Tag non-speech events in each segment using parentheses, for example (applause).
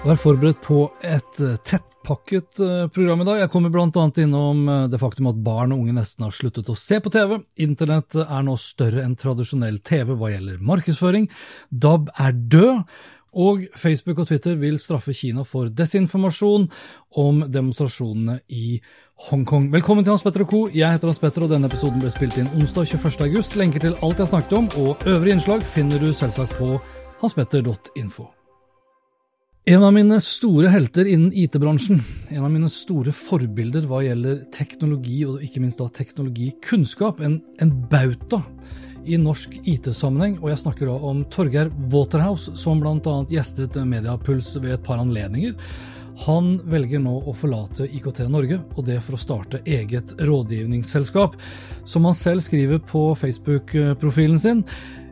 Vær forberedt på et eh, tettpakket eh, program i dag. Jeg kommer bl.a. innom eh, det faktum at barn og unge nesten har sluttet å se på TV. Internett er nå større enn tradisjonell TV hva gjelder markedsføring. DAB er død. Og Facebook og Twitter vil straffe Kina for desinformasjon om demonstrasjonene i Hongkong. Velkommen til Hans Petter og co. Jeg heter Hans Petter, og denne episoden ble spilt inn onsdag 21. august. Lenker til alt jeg snakket om, og øvrige innslag finner du selvsagt på hanspetter.info. En av mine store helter innen IT-bransjen, en av mine store forbilder hva gjelder teknologi, og ikke minst da teknologikunnskap, en, en bauta i norsk IT-sammenheng, og jeg snakker da om Torgeir Waterhouse, som bl.a. gjestet Mediapuls ved et par anledninger. Han velger nå å forlate IKT Norge, og det for å starte eget rådgivningsselskap. Som han selv skriver på Facebook-profilen sin,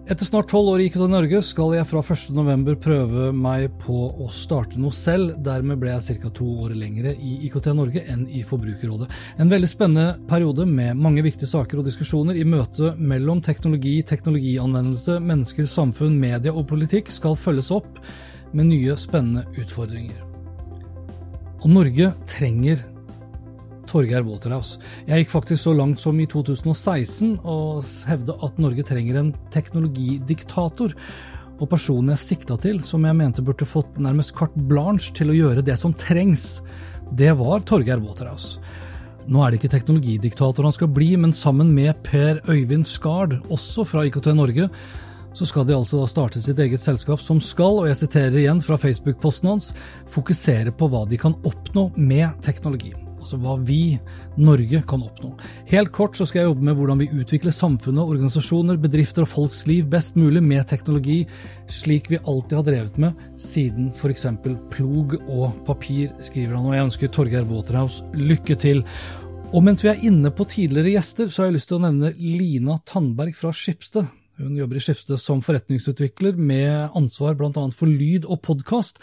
etter snart tolv år i IKT Norge skal jeg fra 1.11 prøve meg på å starte noe selv. Dermed ble jeg ca. to år lengre i IKT Norge enn i Forbrukerrådet. En veldig spennende periode med mange viktige saker og diskusjoner i møte mellom teknologi, teknologianvendelse, mennesker, samfunn, media og politikk skal følges opp med nye, spennende utfordringer. Og Norge trenger Torgeir Waterhouse. Jeg gikk faktisk så langt som i 2016 og hevde at Norge trenger en teknologidiktator. Og personen jeg sikta til, som jeg mente burde fått nærmest carte blanche til å gjøre det som trengs, det var Torgeir Waterhouse. Nå er det ikke teknologidiktator han skal bli, men sammen med Per Øyvind Skard, også fra IKT Norge, så skal de altså starte sitt eget selskap som skal, og jeg siterer igjen fra Facebook-posten hans, fokusere på hva de kan oppnå med teknologi altså hva vi, Norge, kan oppnå. Helt kort så skal jeg jobbe med hvordan vi utvikler samfunnet, organisasjoner, bedrifter og folks liv best mulig med teknologi, slik vi alltid har drevet med siden f.eks. plog og papir, skriver han, og jeg ønsker Torgeir Waterhouse lykke til. Og mens vi er inne på tidligere gjester, så har jeg lyst til å nevne Lina Tandberg fra Skipsted. Hun jobber i Skipsted som forretningsutvikler med ansvar bl.a. for lyd og podkast.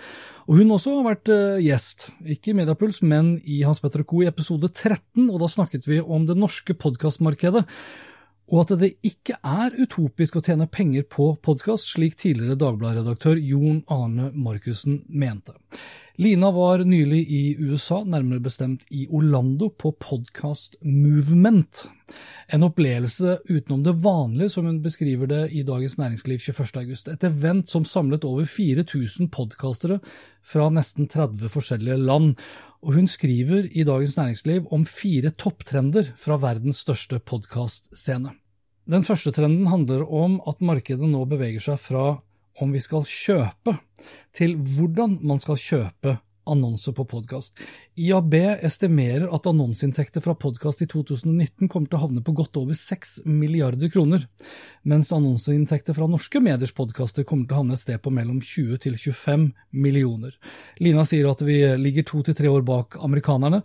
Og hun også har vært uh, gjest, ikke i Mediapuls, men i Hans Petter Co. i episode 13, og da snakket vi om det norske podkastmarkedet. Og at det ikke er utopisk å tjene penger på podkast, slik tidligere Dagbladet-redaktør Jon Arne Markussen mente. Lina var nylig i USA, nærmere bestemt i Orlando, på Podcast Movement. En opplevelse utenom det vanlige, som hun beskriver det i Dagens Næringsliv 21.8. Et event som samlet over 4000 podkastere fra nesten 30 forskjellige land. Og hun skriver i Dagens Næringsliv om fire topptrender fra verdens største podkastscene. Den første trenden handler om at markedet nå beveger seg fra om vi skal kjøpe, til hvordan man skal kjøpe annonser på podkast. IAB estimerer at annonseinntekter fra podkast i 2019 kommer til å havne på godt over 6 milliarder kroner, mens annonseinntekter fra norske mediers podkaster kommer til å havne et sted på mellom 20 til 25 millioner. Lina sier at vi ligger to til tre år bak amerikanerne,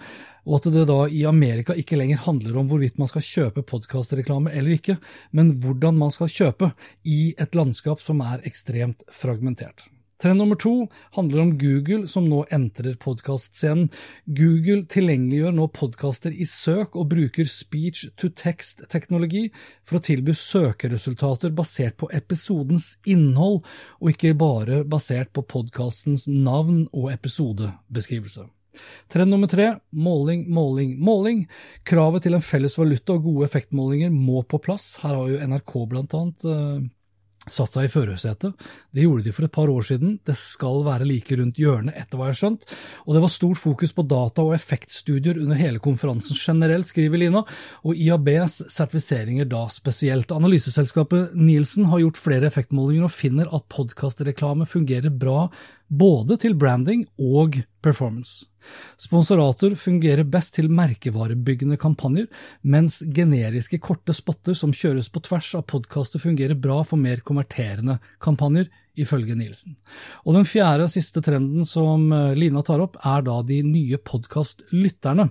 og at det da i Amerika ikke lenger handler om hvorvidt man skal kjøpe podkastreklame eller ikke, men hvordan man skal kjøpe i et landskap som er ekstremt fragmentert. Trend nummer to handler om Google, som nå entrer podkastscenen. Google tilgjengeliggjør nå podkaster i søk og bruker speech to text-teknologi for å tilby søkeresultater basert på episodens innhold, og ikke bare basert på podkastens navn og episodebeskrivelse. Trend nummer tre måling, måling, måling. Kravet til en felles valuta og gode effektmålinger må på plass. Her har jo NRK blant annet eh, satt seg i førersetet. Det gjorde de for et par år siden. Det skal være like rundt hjørnet, etter hva jeg har skjønt. Og det var stort fokus på data og effektstudier under hele konferansen generelt, skriver Lina, og IABs sertifiseringer da spesielt. Analyseselskapet Nielsen har gjort flere effektmålinger og finner at podkastreklame fungerer bra både til branding og performance. Sponsorater fungerer best til merkevarebyggende kampanjer, mens generiske korte spotter som kjøres på tvers av podkaster fungerer bra for mer konverterende kampanjer, ifølge Nielsen. Og Den fjerde og siste trenden som eh, Lina tar opp, er da de nye podkastlytterne.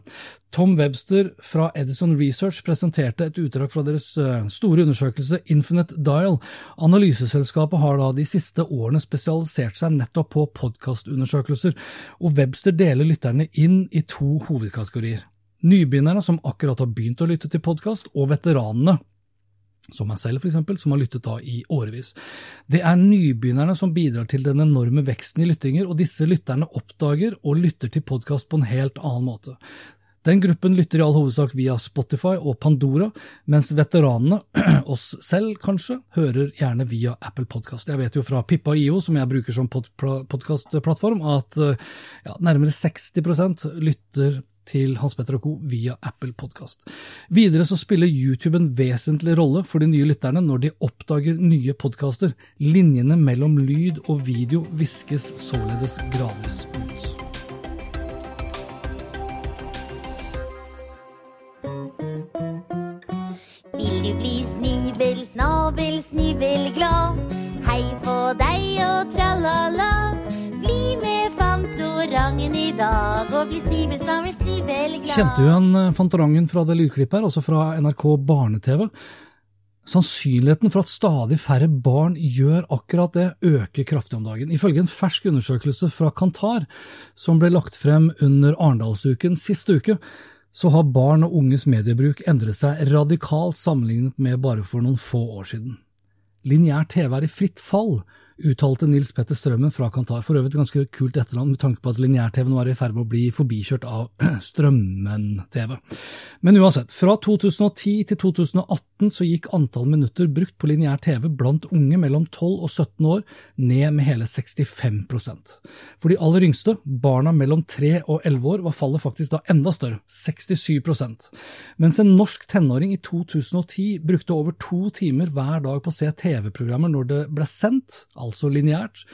Tom Webster fra Edison Research presenterte et utdrag fra deres eh, store undersøkelse Infinite Dial. Analyseselskapet har da de siste årene spesialisert seg nettopp på podkastundersøkelser, og Webster deler lytterne inn i to hovedkategorier. Nybegynnerne som akkurat har begynt å lytte til podkast, og veteranene som meg selv f.eks., som har lyttet da i årevis. Det er nybegynnerne som bidrar til den enorme veksten i lyttinger, og disse lytterne oppdager og lytter til podkast på en helt annen måte. Den gruppen lytter i all hovedsak via Spotify og Pandora, mens veteranene, (clears throat) oss selv kanskje, hører gjerne via Apple Podkast. Jeg vet jo fra Pippa IO, som jeg bruker som pod podkastplattform, at ja, nærmere 60% lytter til Hans Petter og co. via Apple Podkast. Videre så spiller YouTube en vesentlig rolle for de nye lytterne når de oppdager nye podkaster. Linjene mellom lyd og video viskes således gradvis ut. Kjente du igjen eh, Fantorangen fra det lydklippet her, også fra NRK barne-TV? Sannsynligheten for at stadig færre barn gjør akkurat det, øker kraftig om dagen. Ifølge en fersk undersøkelse fra Kantar, som ble lagt frem under Arendalsuken sist uke, så har barn og unges mediebruk endret seg radikalt sammenlignet med bare for noen få år siden. Lineær TV er i fritt fall, uttalte Nils Petter Strømmen fra Kantar. For øvrig et ganske kult etternavn med tanke på at lineær-TV nå er i ferd med å bli forbikjørt av (clears throat) Strømmen-TV. Men uansett, fra 2010 til 2018 så gikk antall minutter brukt på lineær TV blant unge mellom 12 og 17 år ned med hele 65 For de aller yngste, barna mellom 3 og 11 år, var fallet faktisk da enda større, 67 Mens en norsk tenåring i 2010 brukte over to timer hver dag på å se TV-programmer når det ble sendt, altså lineært,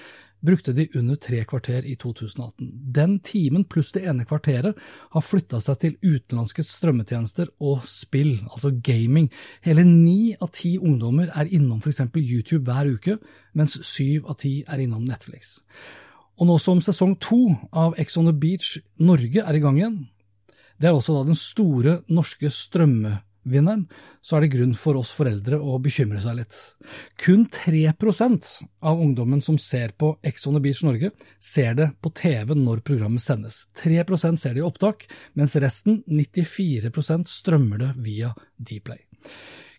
brukte de under tre kvarter i 2018. Den timen pluss det ene kvarteret har flytta seg til utenlandske strømmetjenester og spill, altså gaming. Hele ni av ti ungdommer er innom f.eks. YouTube hver uke, mens syv av ti er innom Netflix. Og nå som sesong to av Ex on the Beach Norge er i gang igjen, det er også da den store norske strømme vinneren, så er det grunn for oss foreldre å bekymre seg litt. Kun 3% av ungdommen som ser på Ex on the Beach Norge, ser det på TV når programmet sendes. 3% ser det i opptak, mens resten, 94% strømmer det via Dplay.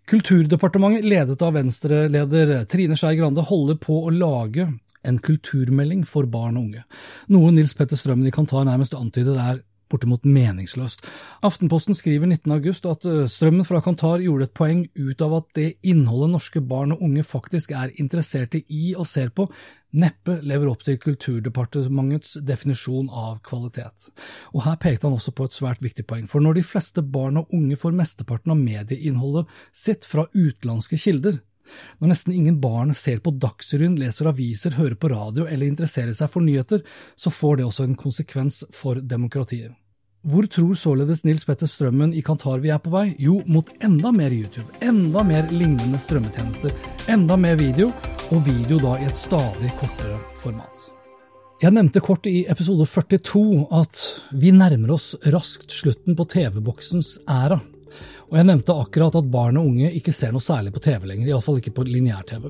Kulturdepartementet, ledet av Venstre-leder Trine Skei Grande, holder på å lage en kulturmelding for barn og unge. Noe Nils Petter Strømmen i Kantar nærmest antydet er bortimot meningsløst. Aftenposten skriver 19.8 at eh, strømmen fra Kantar gjorde et poeng ut av at det innholdet norske barn og unge faktisk er interesserte i og ser på, neppe lever opp til Kulturdepartementets definisjon av kvalitet. Og Her pekte han også på et svært viktig poeng, for når de fleste barn og unge får mesteparten av medieinnholdet sitt fra utenlandske kilder, når nesten ingen barn ser på Dagsrevyen, leser aviser, hører på radio eller interesserer seg for nyheter, så får det også en konsekvens for demokratiet. Hvor tror således Nils Petter Strømmen i Kantar vi er på vei? Jo, mot enda mer YouTube, enda mer lignende strømmetjenester, enda mer video, og video da i et stadig kortere format. Jeg nevnte kort i episode 42 at vi nærmer oss raskt slutten på TV-boksens æra. Og jeg nevnte akkurat at barn og unge ikke ser noe særlig på TV lenger, iallfall ikke på lineær-TV.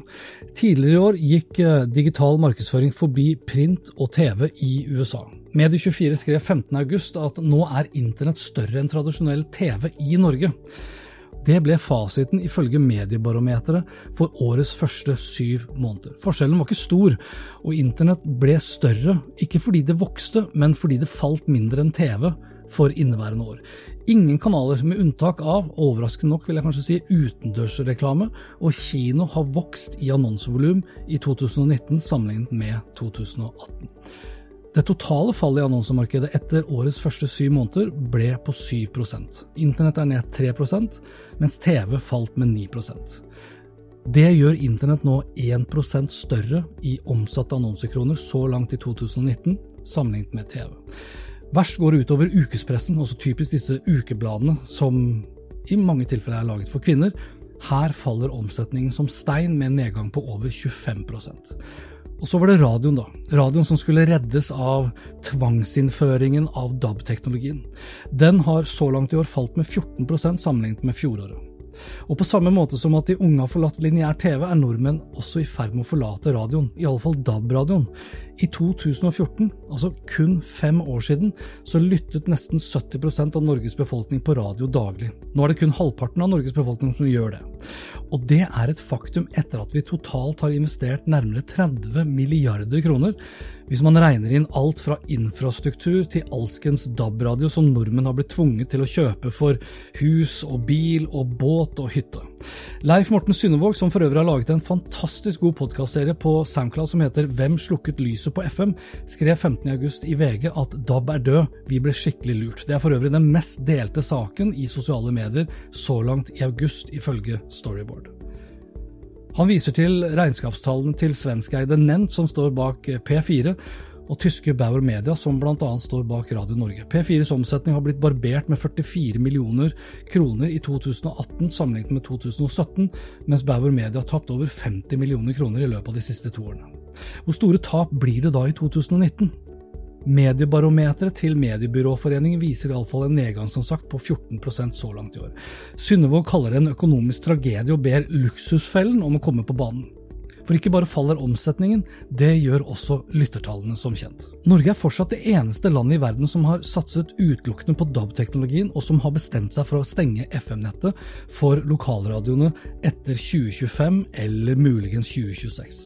Tidligere i år gikk eh, digital markedsføring forbi print og TV i USA. Medie24 skrev 15.8 at nå er internett større enn tradisjonell TV i Norge. Det ble fasiten ifølge Mediebarometeret for årets første syv måneder. Forskjellen var ikke stor, og internett ble større, ikke fordi det vokste, men fordi det falt mindre enn TV for inneværende år. Ingen kanaler, med unntak av, overraskende nok vil jeg kanskje si, utendørsreklame, og kino har vokst i annonsevolum i 2019 sammenlignet med 2018. Det totale fallet i annonsemarkedet etter årets første syv måneder ble på 7% Internett er ned 3% mens TV falt med 9% Det gjør Internett nå 1% større i omsatte annonsekroner så langt i 2019 sammenlignet med TV. Verst går det utover ukespressen, også typisk disse ukebladene som i mange tilfeller er laget for kvinner. Her faller omsetningen som stein med en nedgang på over 25% og så var det radioen, da. Radioen som skulle reddes av tvangsinnføringen av DAB-teknologien. Den har så langt i år falt med 14% sammenlignet med fjoråret. Og på samme måte som at de unge har forlatt lineær TV, er nordmenn også i ferd med å forlate radioen, i alle fall DAB-radioen. I 2014, altså kun fem år siden, så lyttet nesten 70% av Norges befolkning på radio daglig. Nå er det kun halvparten av Norges befolkning som gjør det. Og det er et faktum etter at vi totalt har investert nærmere 30 milliarder kroner hvis man regner inn alt fra infrastruktur til alskens DAB-radio som nordmenn har blitt tvunget til å kjøpe for hus og bil og båt og hytte. Leif Morten Synnevåg, som for øvrig har laget en fantastisk god podkastserie på SoundCloud som heter Hvem slukket lyset på FM, skrev 15.8 i VG at DAB er død, vi ble skikkelig lurt. Det er for øvrig den mest delte saken i sosiale medier så langt i august, ifølge Storyboard. Han viser til regnskapstallene til svenskeide Nent, som står bak P4, og tyske Bauer Media, som bl.a. står bak Radio Norge. P4s omsetning har blitt barbert med 44 millioner kroner i 2018 sammenlignet med 2017, mens Bauer Media har tapt over 50 millioner kroner i løpet av de siste to årene. Hvor store tap blir det da i 2019? Mediebarometeret til Mediebyråforeningen viser iallfall en nedgang som sagt på 14% så langt i år. Synnevåg kaller det en økonomisk tragedie og ber Luksusfellen om å komme på banen. For ikke bare faller omsetningen, det gjør også lyttertallene, som kjent. Norge er fortsatt det eneste landet i verden som har satset utelukkende på DAB-teknologien, og som har bestemt seg for å stenge FM-nettet for lokalradioene etter 2025 eller muligens 2026.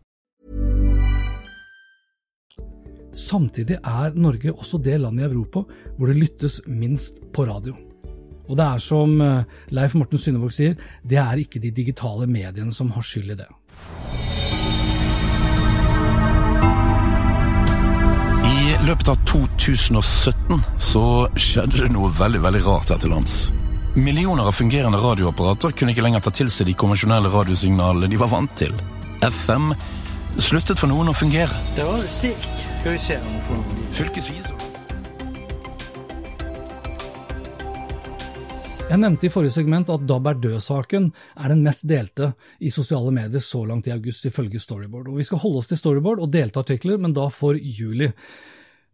Samtidig er Norge også det landet i Europa hvor det lyttes minst på radio. Og det er som eh, Leif Morten Synnevåg sier, det er ikke de digitale mediene som har skyld i det. I løpet av 2017 så skjedde det noe veldig veldig rart her til lands. Millioner av fungerende radioapparater kunne ikke lenger ta til seg de konvensjonelle radiosignalene de var vant til. FM sluttet for noen å fungere. Det var stikk. Skal vi se om vi får noe Fylkesvis Jeg nevnte i forrige segment at DAB er død-saken er den mest delte i sosiale medier så langt i august, ifølge Storyboard. Og Vi skal holde oss til Storyboard og delte artikler, men da for juli.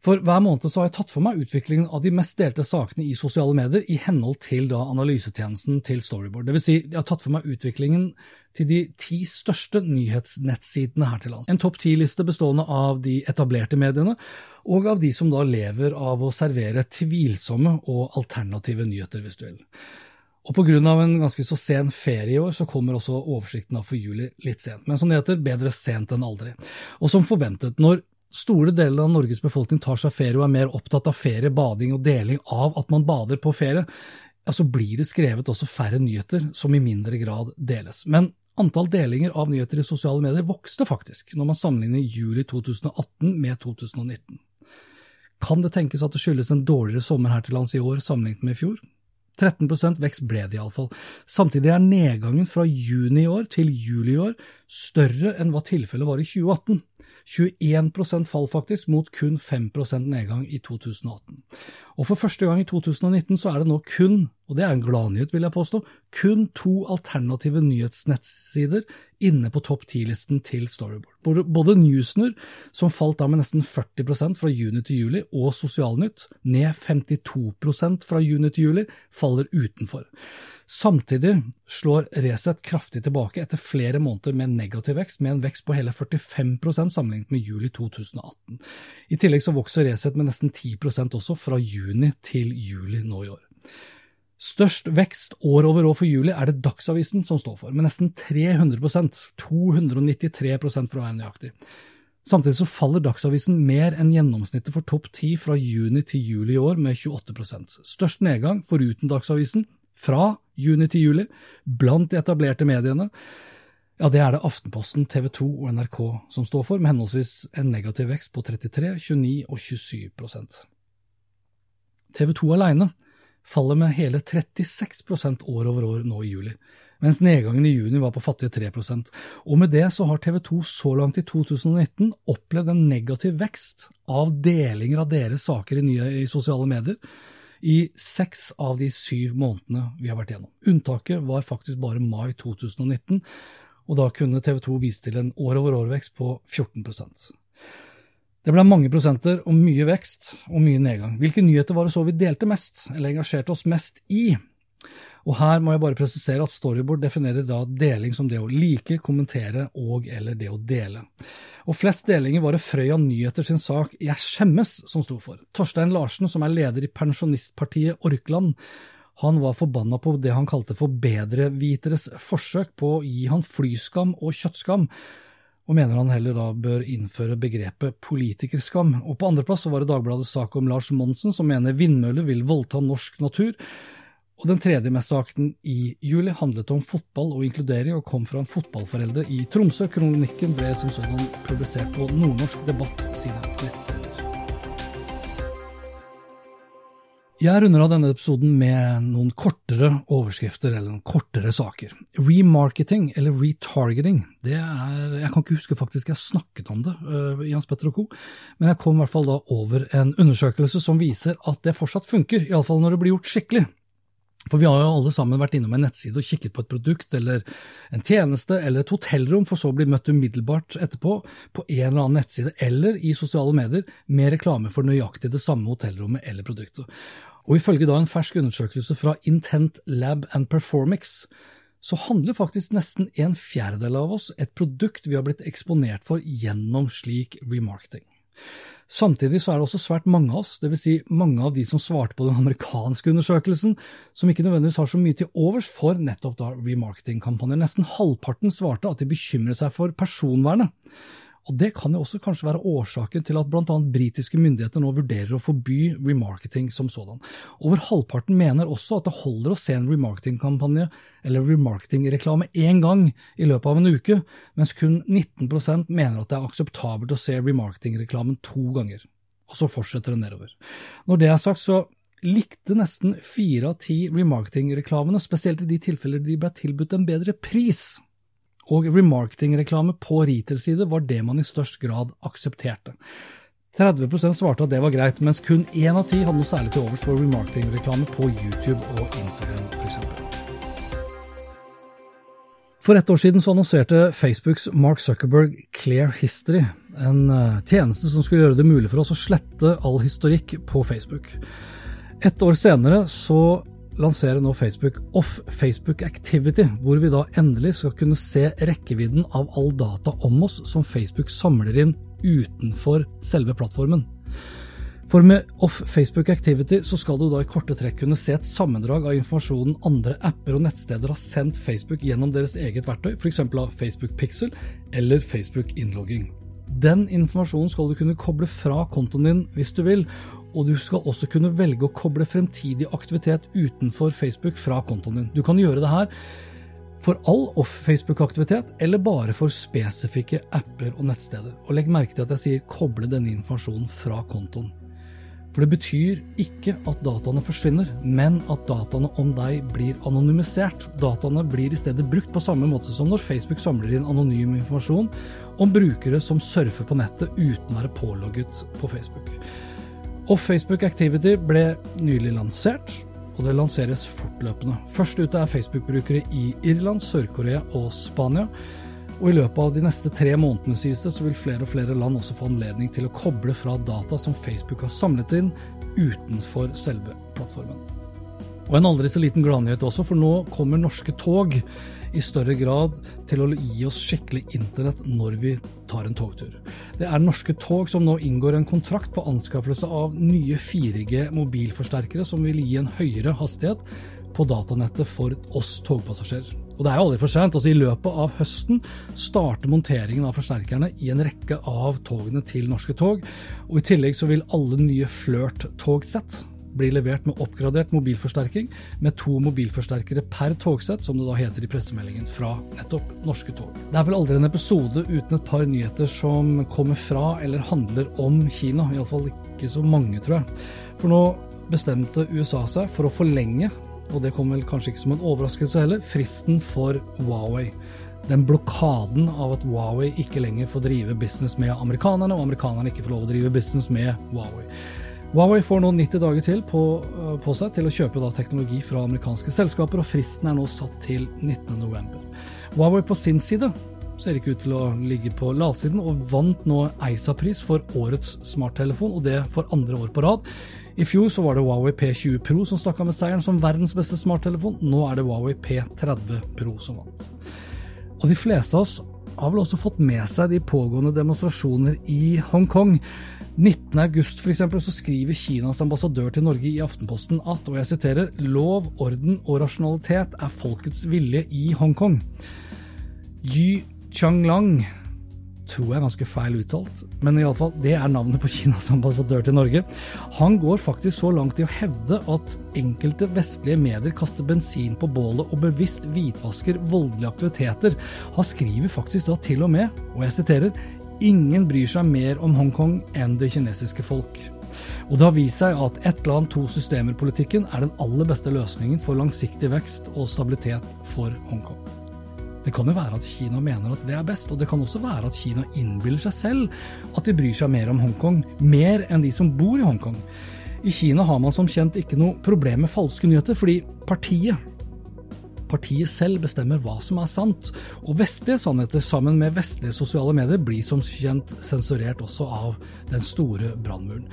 For hver måned så har jeg tatt for meg utviklingen av de mest delte sakene i sosiale medier i henhold til da analysetjenesten til Storyboard. Vil si, jeg har tatt for meg utviklingen til de ti største nyhetsnettsidene her til lands. En topp ti-liste bestående av de etablerte mediene, og av de som da lever av å servere tvilsomme og alternative nyheter, hvis du vil. Og av en ganske så sen ferie i år, så kommer også oversikten av for juli litt sent. Men som det heter, bedre sent enn aldri. Og som forventet, når store deler av Norges befolkning tar seg ferie og er mer opptatt av ferie, bading og deling av at man bader på ferie, ja, så blir det skrevet også færre nyheter som i mindre grad deles. Men Antall delinger av nyheter i sosiale medier vokste faktisk, når man sammenligner juli 2018 med 2019. Kan det tenkes at det skyldes en dårligere sommer her til lands i år sammenlignet med i fjor? 13% vekst ble det iallfall. Samtidig er nedgangen fra juni i år til juli i år større enn hva tilfellet var i 2018. 21% fall faktisk, mot kun 5% nedgang i 2018. Og for første gang i 2019 så er det nå kun, og det er en gladnyhet vil jeg påstå, kun to alternative nyhetsnettsider inne på topp ti-listen til Storyboard. Både Newsner, som falt da med nesten 40% fra juni til juli, og Sosialnytt, ned 52% fra juni til juli, faller utenfor. Samtidig slår Resett kraftig tilbake etter flere måneder med negativ vekst, med en vekst på hele 45% sammenlignet med juli 2018. I tillegg så vokser Resett med nesten 10% også fra juni til juli nå i år. Størst vekst år over år for juli er det Dagsavisen som står for, med nesten 300% 293 for å være nøyaktig. Samtidig så faller Dagsavisen mer enn gjennomsnittet for topp ti fra juni til juli i år, med 28% Størst nedgang, foruten Dagsavisen, fra juni til juli blant de etablerte mediene, ja, det er det Aftenposten, TV 2 og NRK som står for, med henholdsvis en negativ vekst på 33, 29 og 27 TV 2 alene faller med hele 36% år over år nå i juli, mens nedgangen i juni var på fattige 3% Og med det så har TV 2 så langt i 2019 opplevd en negativ vekst av delinger av deres saker i, nye, i sosiale medier, i seks av de syv månedene vi har vært gjennom. Unntaket var faktisk bare mai 2019, og da kunne TV 2 vise til en år-over-år-vekst på 14 Det ble mange prosenter og mye vekst og mye nedgang. Hvilke nyheter var det så vi delte mest, eller engasjerte oss mest i? Og her må jeg bare presisere at Storyboard definerer da deling som det å like, kommentere og eller det å dele. Og flest delinger var det Frøya Nyheter sin sak Jeg skjemmes som sto for. Torstein Larsen, som er leder i pensjonistpartiet Orkland, han var forbanna på det han kalte for bedreviteres forsøk på å gi han flyskam og kjøttskam, og mener han heller da bør innføre begrepet politikerskam. Og på andreplass var det Dagbladets sak om Lars Monsen, som mener vindmøller vil voldta norsk natur, og den tredje mest sakten i juli handlet om fotball og inkludering, og kom fra en fotballforelder i Tromsø. Kronikken ble som sådan publisert på Nordnorsk Debatt sine nettsider. Jeg runder av denne episoden med noen kortere overskrifter eller noen kortere saker. Remarketing, eller retargeting, det er Jeg kan ikke huske faktisk jeg snakket om det uh, i Hans Petter og co., men jeg kom i hvert fall da over en undersøkelse som viser at det fortsatt funker, iallfall når det blir gjort skikkelig. For vi har jo alle sammen vært innom en nettside og kikket på et produkt eller en tjeneste eller et hotellrom, for så å bli møtt umiddelbart etterpå på en eller annen nettside eller i sosiale medier med reklame for nøyaktig det samme hotellrommet eller produktet. Og ifølge da en fersk undersøkelse fra Intent Lab and Performix, så handler faktisk nesten en fjerdedel av oss et produkt vi har blitt eksponert for gjennom slik remarketing. Samtidig så er det også svært mange av oss, dvs. Si mange av de som svarte på den amerikanske undersøkelsen, som ikke nødvendigvis har så mye til overs for nettopp da remarketing-kampanjer. Nesten halvparten svarte at de bekymrer seg for personvernet. Og Det kan jo også kanskje være årsaken til at bl.a. britiske myndigheter nå vurderer å forby remarketing som sådan. Over halvparten mener også at det holder å se en remarketingkampanje eller remarketingreklame én gang i løpet av en uke, mens kun 19% mener at det er akseptabelt å se remarketingreklamen to ganger. Og så fortsetter det nedover. Når det er sagt, så likte nesten fire av ti remarketingreklamene, spesielt i de tilfeller de ble tilbudt en bedre pris og remarketing-reklame på retail-side var det man i størst grad aksepterte. 30% svarte at det var greit, mens kun én av ti hadde noe særlig til overs for remarketing-reklame på YouTube og Instagram f.eks. For ett år siden så annonserte Facebooks Mark Zuckerberg Clear History, en eh, tjeneste som skulle gjøre det mulig for oss å slette all historikk på Facebook. Et år senere så lanserer nå Facebook Off Facebook Activity, hvor vi da endelig skal kunne se rekkevidden av all data om oss som Facebook samler inn utenfor selve plattformen. For med Off Facebook Activity så skal du da i korte trekk kunne se et sammendrag av informasjonen andre apper og nettsteder har sendt Facebook gjennom deres eget verktøy, f.eks. av Facebook Pixel eller Facebook Innlogging. Den informasjonen skal du kunne koble fra kontoen din hvis du vil, og du skal også kunne velge å koble fremtidig aktivitet utenfor Facebook fra kontoen din. Du kan gjøre det her for all off-Facebook-aktivitet, eller bare for spesifikke apper og nettsteder. Og legg merke til at jeg sier koble denne informasjonen fra kontoen. For det betyr ikke at dataene forsvinner, men at dataene om deg blir anonymisert. Dataene blir i stedet brukt på samme måte som når Facebook samler inn anonym informasjon om brukere som surfer på nettet uten å være pålogget på Facebook. Off-Facebook Activity ble nylig lansert, og det lanseres fortløpende. Først ute er Facebook-brukere i Irland, Sør-Korea og Spania. Og i løpet av de neste tre månedene sies det, så vil flere og flere land også få anledning til å koble fra data som Facebook har samlet inn utenfor selve plattformen. Og en aldri så liten gladnyhet også, for nå kommer norske tog i større grad til å gi oss skikkelig internett når vi tar en togtur. Det er norske tog som nå inngår en kontrakt på anskaffelse av nye 4G mobilforsterkere som vil gi en høyere hastighet på datanettet for oss togpassasjerer. Og det er jo aldri for sent. Altså I løpet av høsten starter monteringen av forsterkerne i en rekke av togene til Norske Tog. Og i tillegg så vil alle nye Flirt-togsett blir levert med oppgradert mobilforsterking med to mobilforsterkere per togsett, som det da heter i pressemeldingen fra nettopp Norske Tog. Det er vel aldri en episode uten et par nyheter som kommer fra eller handler om Kina, iallfall ikke så mange, tror jeg. For nå bestemte USA seg for å forlenge, og det kom vel kanskje ikke som en overraskelse heller, fristen for Huawei den blokaden av at Huawei ikke lenger får drive business med amerikanerne, og amerikanerne ikke får lov å drive business med Huawei. Huawei får nå 90 dager til på, eh, på seg til å kjøpe da, teknologi fra amerikanske selskaper, og fristen er nå satt til 19.11. Huawei på sin side ser ikke ut til å ligge på latsiden, og vant nå EISA-pris for årets smarttelefon, og det for andre år på rad. I fjor så var det Huawei P20 Pro som stakk av med seieren som verdens beste smarttelefon. Nå er det Huawei P30 Pro som vant. Og de fleste av oss har vel også fått med seg de pågående demonstrasjoner i Hongkong. 19.8 f.eks. så skriver Kinas ambassadør til Norge i Aftenposten at, og jeg siterer, lov, orden og rasjonalitet er folkets vilje i Hongkong. Yu Changlang tror jeg er ganske feil uttalt, men iallfall, det er navnet på Kinas ambassadør til Norge. Han går faktisk så langt i å hevde at enkelte vestlige medier kaster bensin på bålet og bevisst hvitvasker voldelige aktiviteter. Han skriver faktisk da til og med, og jeg siterer, Ingen bryr seg mer om Hongkong enn det kinesiske folk. Og det har vist seg at ett land, to systemer-politikken er den aller beste løsningen for langsiktig vekst og stabilitet for Hongkong. Det kan jo være at Kina mener at det er best, og det kan også være at Kina innbiller seg selv at de bryr seg mer om Hongkong, mer enn de som bor i Hongkong. I Kina har man som kjent ikke noe problem med falske nyheter, fordi partiet Partiet selv bestemmer hva som er sant, og vestlige sannheter sammen med vestlige sosiale medier blir som kjent sensurert også av den store brannmuren.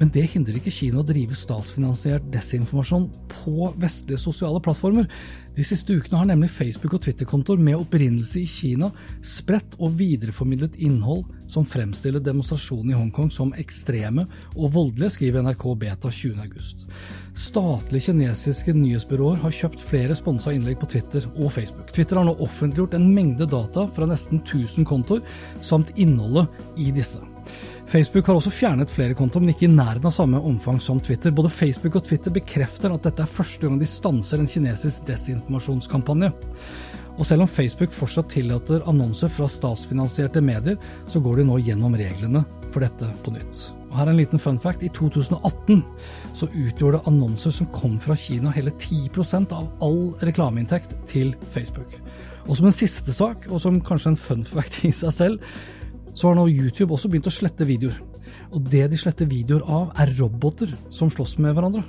Men det hindrer ikke Kina å drive statsfinansiert desinformasjon på vestlige sosiale plattformer. De siste ukene har nemlig Facebook- og Twitter-kontoer med opprinnelse i Kina spredt og videreformidlet innhold som fremstiller demonstrasjonene i Hongkong som ekstreme og voldelige, skriver NRK Beta 20.8. Statlige kinesiske nyhetsbyråer har kjøpt flere sponsa innlegg på Twitter og Facebook. Twitter har nå offentliggjort en mengde data fra nesten 1000 kontoer, samt innholdet i disse. Facebook har også fjernet flere kontoer, men ikke i nærheten av samme omfang som Twitter. Både Facebook og Twitter bekrefter at dette er første gang de stanser en kinesisk desinformasjonskampanje. Og selv om Facebook fortsatt tillater annonser fra statsfinansierte medier, så går de nå gjennom reglene for dette på nytt. Og her er en liten fun fact. I 2018 så utgjorde annonser som kom fra Kina hele 10% av all reklameinntekt til Facebook. Og som en siste sak, og som kanskje en fun fact i seg selv, så har nå YouTube også begynt å slette videoer. Og det de sletter videoer av, er roboter som slåss med hverandre.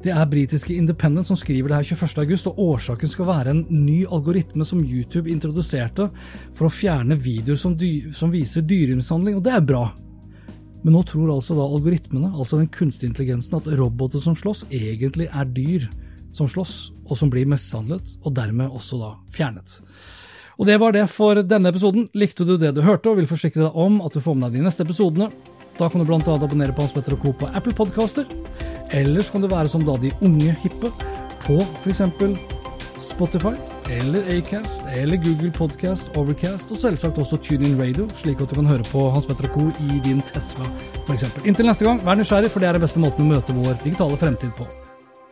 Det er britiske Independent som skriver det her 21.8, og årsaken skal være en ny algoritme som YouTube introduserte for å fjerne videoer som, som viser dyremishandling, og det er bra. Men nå tror altså da algoritmene, altså den kunstige intelligensen, at roboter som slåss, egentlig er dyr som slåss, og som blir mishandlet, og dermed også da fjernet. Og det var det for denne episoden. Likte du det du hørte, og vil forsikre deg om at du får med deg de neste episodene, da kan du bl.a. abonnere på Hans Petter og Co. på Apple Podcaster. Ellers kan du være som da de unge hippe på f.eks. Spotify eller Acast eller Google Podcast, Overcast og selvsagt også TuneIn Radio, slik at du kan høre på Hans Petter og Co. i din Tesla f.eks. Inntil neste gang, vær nysgjerrig, for det er den beste måten å møte vår digitale fremtid på.